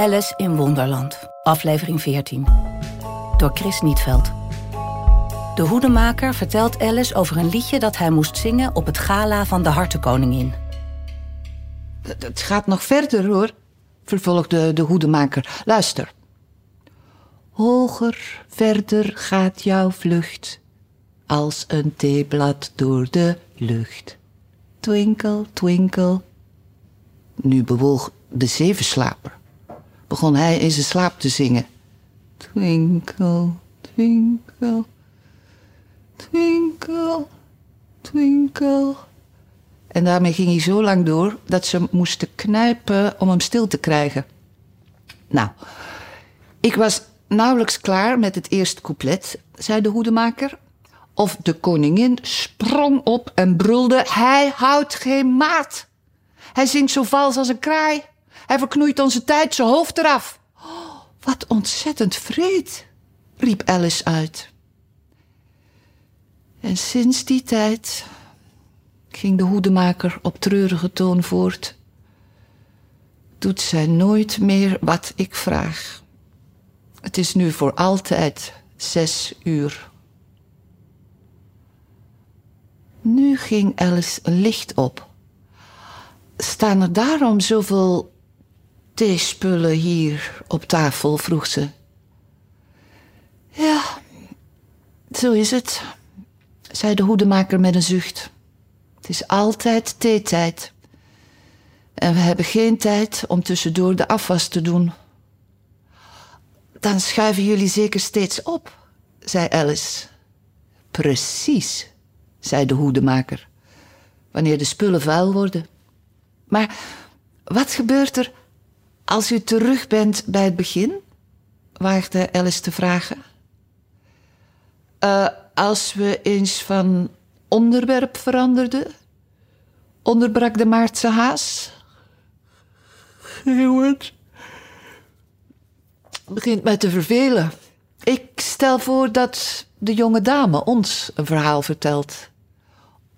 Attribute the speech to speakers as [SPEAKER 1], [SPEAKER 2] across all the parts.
[SPEAKER 1] Alice in Wonderland, aflevering 14. Door Chris Nietveld. De hoedemaker vertelt Alice over een liedje dat hij moest zingen op het gala van de Hartenkoningin.
[SPEAKER 2] Het gaat nog verder hoor, vervolgde de hoedemaker. Luister. Hoger, verder gaat jouw vlucht, als een theeblad door de lucht. Twinkel, twinkel. Nu bewoog de zevenslaper. Begon hij in zijn slaap te zingen. Twinkel, twinkel, twinkel, twinkel. En daarmee ging hij zo lang door dat ze moesten knijpen om hem stil te krijgen. Nou, ik was nauwelijks klaar met het eerste couplet, zei de hoedemaker. Of de koningin sprong op en brulde: Hij houdt geen maat. Hij zingt zo vals als een kraai. Hij verknoeit onze tijd zijn hoofd eraf. Oh, wat ontzettend vreed, riep Alice uit. En sinds die tijd, ging de hoedemaker op treurige toon voort, doet zij nooit meer wat ik vraag. Het is nu voor altijd zes uur. Nu ging Alice licht op. Staan er daarom zoveel theespullen hier op tafel? vroeg ze. Ja, zo is het, zei de hoedemaker met een zucht. Het is altijd theetijd. En we hebben geen tijd om tussendoor de afwas te doen. Dan schuiven jullie zeker steeds op, zei Alice. Precies, zei de hoedemaker. Wanneer de spullen vuil worden. Maar wat gebeurt er als u terug bent bij het begin? waagde Alice te vragen. Uh, als we eens van onderwerp veranderden? Onderbrak de Maartse haas. Geword. Begint mij te vervelen. Ik stel voor dat de jonge dame ons een verhaal vertelt.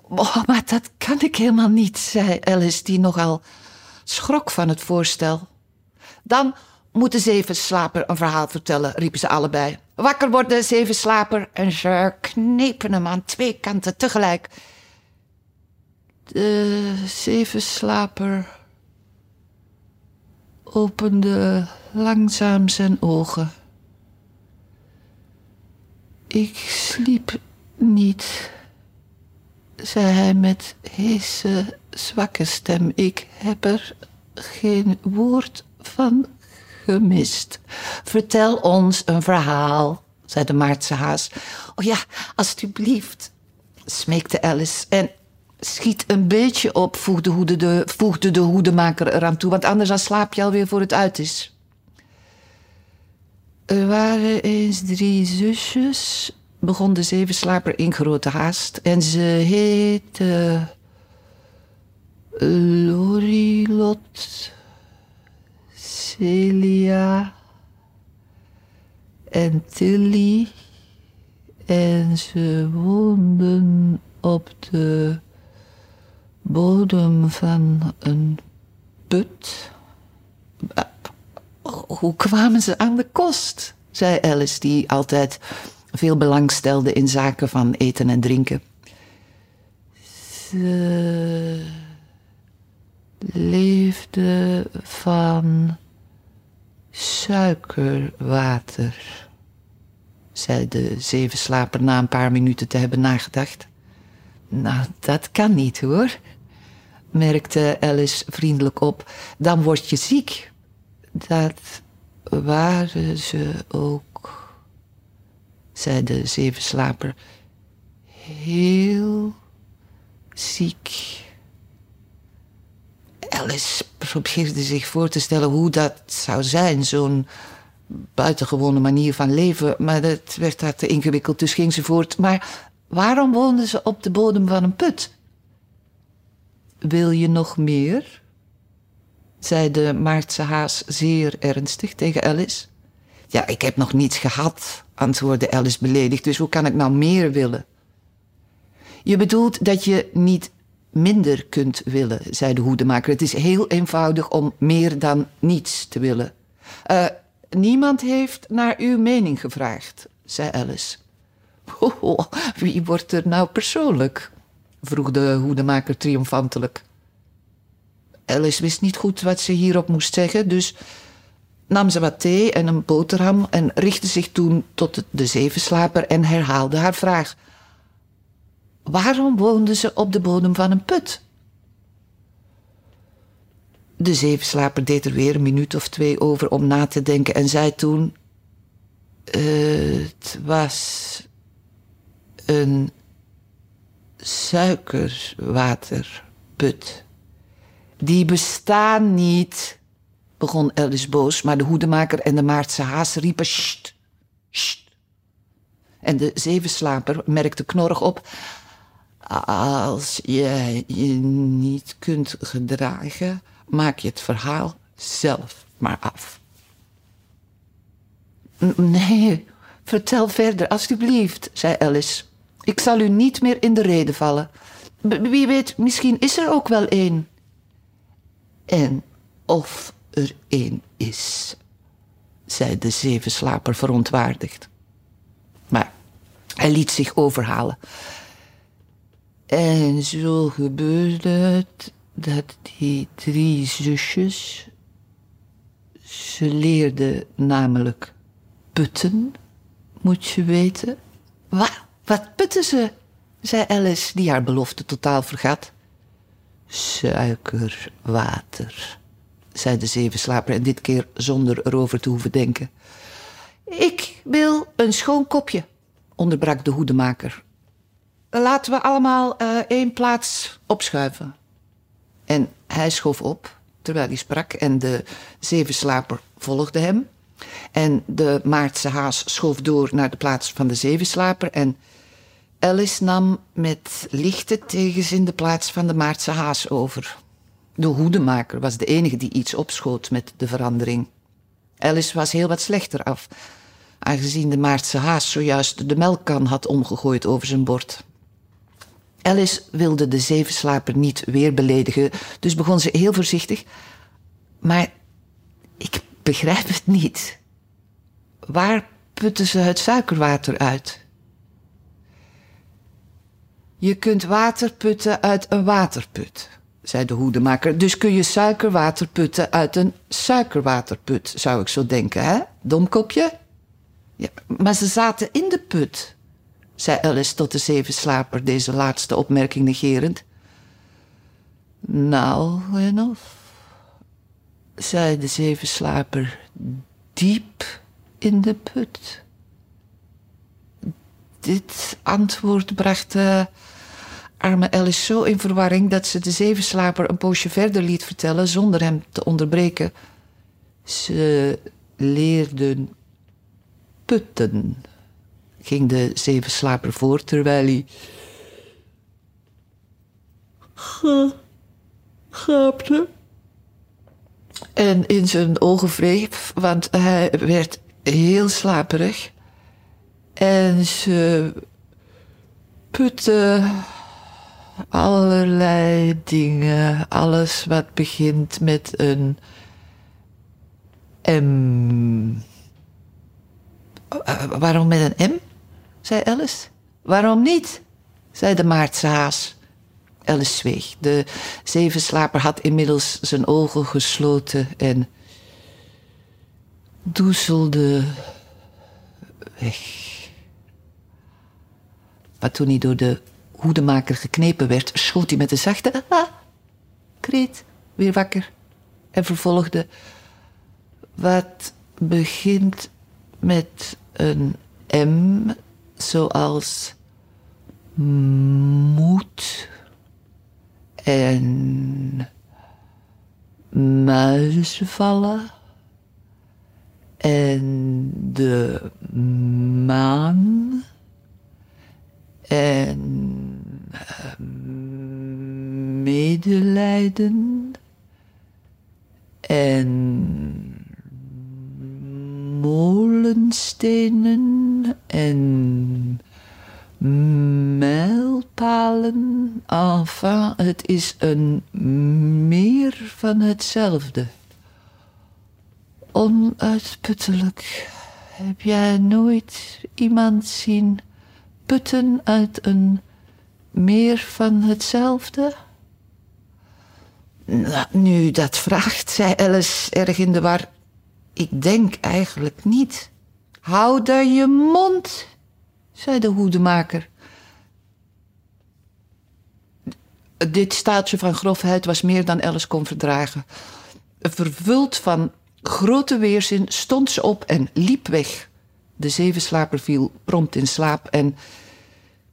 [SPEAKER 2] Oh, maar dat kan ik helemaal niet, zei Alice, die nogal schrok van het voorstel. Dan moet de zevenslaper een verhaal vertellen, riepen ze allebei. Wakker worden, zevenslaper. En ze knepen hem aan twee kanten tegelijk. De zevenslaper opende langzaam zijn ogen. Ik sliep niet, zei hij met heese, zwakke stem. Ik heb er geen woord van gemist. Vertel ons een verhaal, zei de Maartse haas. Oh ja, alstublieft, smeekte Alice. En schiet een beetje op, voegde, de, voegde de hoedemaker eraan toe, want anders dan slaap je alweer voor het uit is. Er waren eens drie zusjes, begon de zevenslaper in grote haast, en ze heette Lorilot, Celia en Tilly. En ze woonden op de bodem van een put. Hoe kwamen ze aan de kost? zei Alice, die altijd veel belang stelde in zaken van eten en drinken. Ze leefde van suikerwater, zei de zevenslaper na een paar minuten te hebben nagedacht. Nou, dat kan niet hoor, merkte Alice vriendelijk op. Dan word je ziek. Dat waren ze ook, zei de zevenslaper. Heel ziek. Alice probeerde zich voor te stellen hoe dat zou zijn, zo'n buitengewone manier van leven. Maar dat werd haar te ingewikkeld, dus ging ze voort. Maar waarom woonden ze op de bodem van een put? Wil je nog meer? zei de Maartse haas zeer ernstig tegen Alice. Ja, ik heb nog niets gehad, antwoordde Alice beledigd, dus hoe kan ik nou meer willen? Je bedoelt dat je niet minder kunt willen, zei de hoedemaker. Het is heel eenvoudig om meer dan niets te willen. Eh, niemand heeft naar uw mening gevraagd, zei Alice. Oh, wie wordt er nou persoonlijk? vroeg de hoedemaker triomfantelijk. Alice wist niet goed wat ze hierop moest zeggen, dus nam ze wat thee en een boterham en richtte zich toen tot de zevenslaper en herhaalde haar vraag. Waarom woonde ze op de bodem van een put? De zevenslaper deed er weer een minuut of twee over om na te denken en zei toen: Het was een suikerwaterput. Die bestaan niet, begon Alice boos, maar de hoedemaker en de Maartse haas riepen: Sst, sst. En de zevenslaper merkte knorrig op: Als jij je niet kunt gedragen, maak je het verhaal zelf maar af. Nee, vertel verder, alstublieft, zei Alice. Ik zal u niet meer in de rede vallen. Wie weet, misschien is er ook wel één. En of er één is, zei de zevenslaper verontwaardigd. Maar hij liet zich overhalen. En zo gebeurde het dat die drie zusjes. Ze leerden namelijk putten, moet je weten. Wat, wat putten ze? zei Alice, die haar belofte totaal vergat. Suikerwater, zei de zevenslaper en dit keer zonder erover te hoeven denken. Ik wil een schoon kopje, onderbrak de hoedemaker. Laten we allemaal uh, één plaats opschuiven. En hij schoof op terwijl hij sprak en de zevenslaper volgde hem. En de Maartse haas schoof door naar de plaats van de zevenslaper en Alice nam met lichte tegenzin de plaats van de Maartse haas over. De hoedemaker was de enige die iets opschoot met de verandering. Alice was heel wat slechter af, aangezien de Maartse haas zojuist de melkkan had omgegooid over zijn bord. Alice wilde de zevenslaper niet weer beledigen, dus begon ze heel voorzichtig. Maar ik begrijp het niet. Waar putten ze het suikerwater uit? Je kunt water putten uit een waterput, zei de hoedemaker. Dus kun je suikerwater putten uit een suikerwaterput, zou ik zo denken, hè? Domkopje? Ja, maar ze zaten in de put, zei Alice tot de zevenslaper, deze laatste opmerking negerend. Nou, en of, zei de zevenslaper, diep in de put. Dit antwoord bracht arme Alice zo in verwarring dat ze de zevenslaper een poosje verder liet vertellen zonder hem te onderbreken. Ze leerden putten, ging de zevenslaper voort terwijl hij. gaapte. En in zijn ogen wreef, want hij werd heel slaperig. En ze putten allerlei dingen. Alles wat begint met een M. Uh, waarom met een M? Zei Alice. Waarom niet? zei de Maartse haas. Alice zweeg. De zevenslaper had inmiddels zijn ogen gesloten en doezelde weg. Maar toen hij door de hoedemaker geknepen werd, schoot hij met een zachte ah, kreet weer wakker en vervolgde: Wat begint met een M, zoals moed en muizenvallen en de maan en uh, medelijden en molenstenen en mijlpalen. Enfin, het is een meer van hetzelfde. onuitputtelijk. Heb jij nooit iemand zien putten uit een meer van hetzelfde? Nou, nu dat vraagt, zei Alice erg in de war. Ik denk eigenlijk niet. Hou daar je mond, zei de hoedemaker. Dit staatje van grofheid was meer dan Alice kon verdragen. Vervuld van grote weerzin stond ze op en liep weg. De zevenslaper viel prompt in slaap en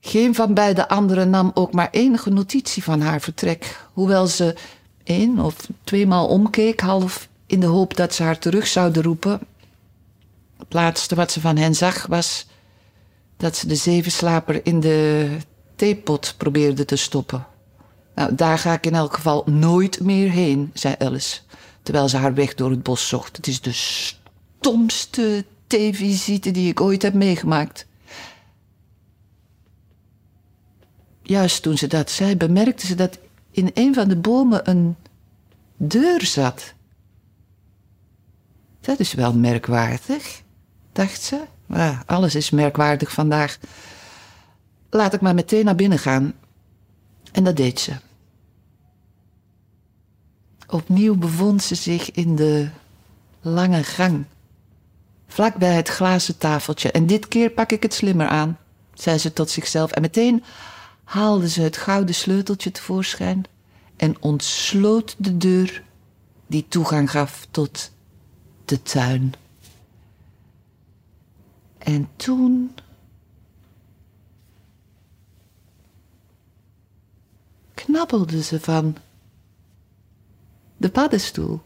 [SPEAKER 2] geen van beide anderen nam ook maar enige notitie van haar vertrek, hoewel ze één of tweemaal omkeek, half in de hoop dat ze haar terug zouden roepen. Het laatste wat ze van hen zag was dat ze de zevenslaper in de theepot probeerde te stoppen. Nou, daar ga ik in elk geval nooit meer heen, zei Alice, terwijl ze haar weg door het bos zocht. Het is de stomste theevisite die ik ooit heb meegemaakt. Juist toen ze dat zei, bemerkte ze dat in een van de bomen een deur zat. Dat is wel merkwaardig, dacht ze. Alles is merkwaardig vandaag. Laat ik maar meteen naar binnen gaan. En dat deed ze. Opnieuw bevond ze zich in de lange gang, vlak bij het glazen tafeltje. En dit keer pak ik het slimmer aan, zei ze tot zichzelf. En meteen haalde ze het gouden sleuteltje tevoorschijn en ontsloot de deur die toegang gaf tot de tuin. En toen. knabbelde ze van de paddenstoel.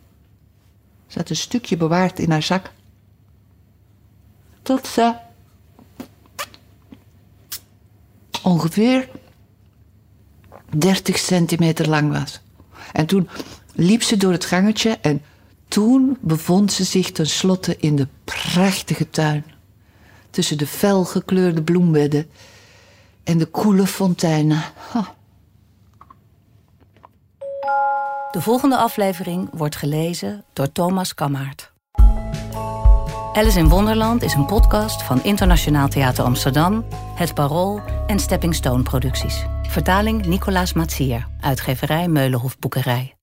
[SPEAKER 2] Had een stukje bewaard in haar zak. Tot ze ongeveer 30 centimeter lang was. En toen liep ze door het gangetje en toen bevond ze zich tenslotte in de prachtige tuin. Tussen de felgekleurde bloembedden en de koele fonteinen.
[SPEAKER 1] De volgende aflevering wordt gelezen door Thomas Kammaert. Alice in Wonderland is een podcast van Internationaal Theater Amsterdam, Het Parool en Stepping Stone Producties. Vertaling Nicolaas Matsier, uitgeverij Meulenhof Boekerij.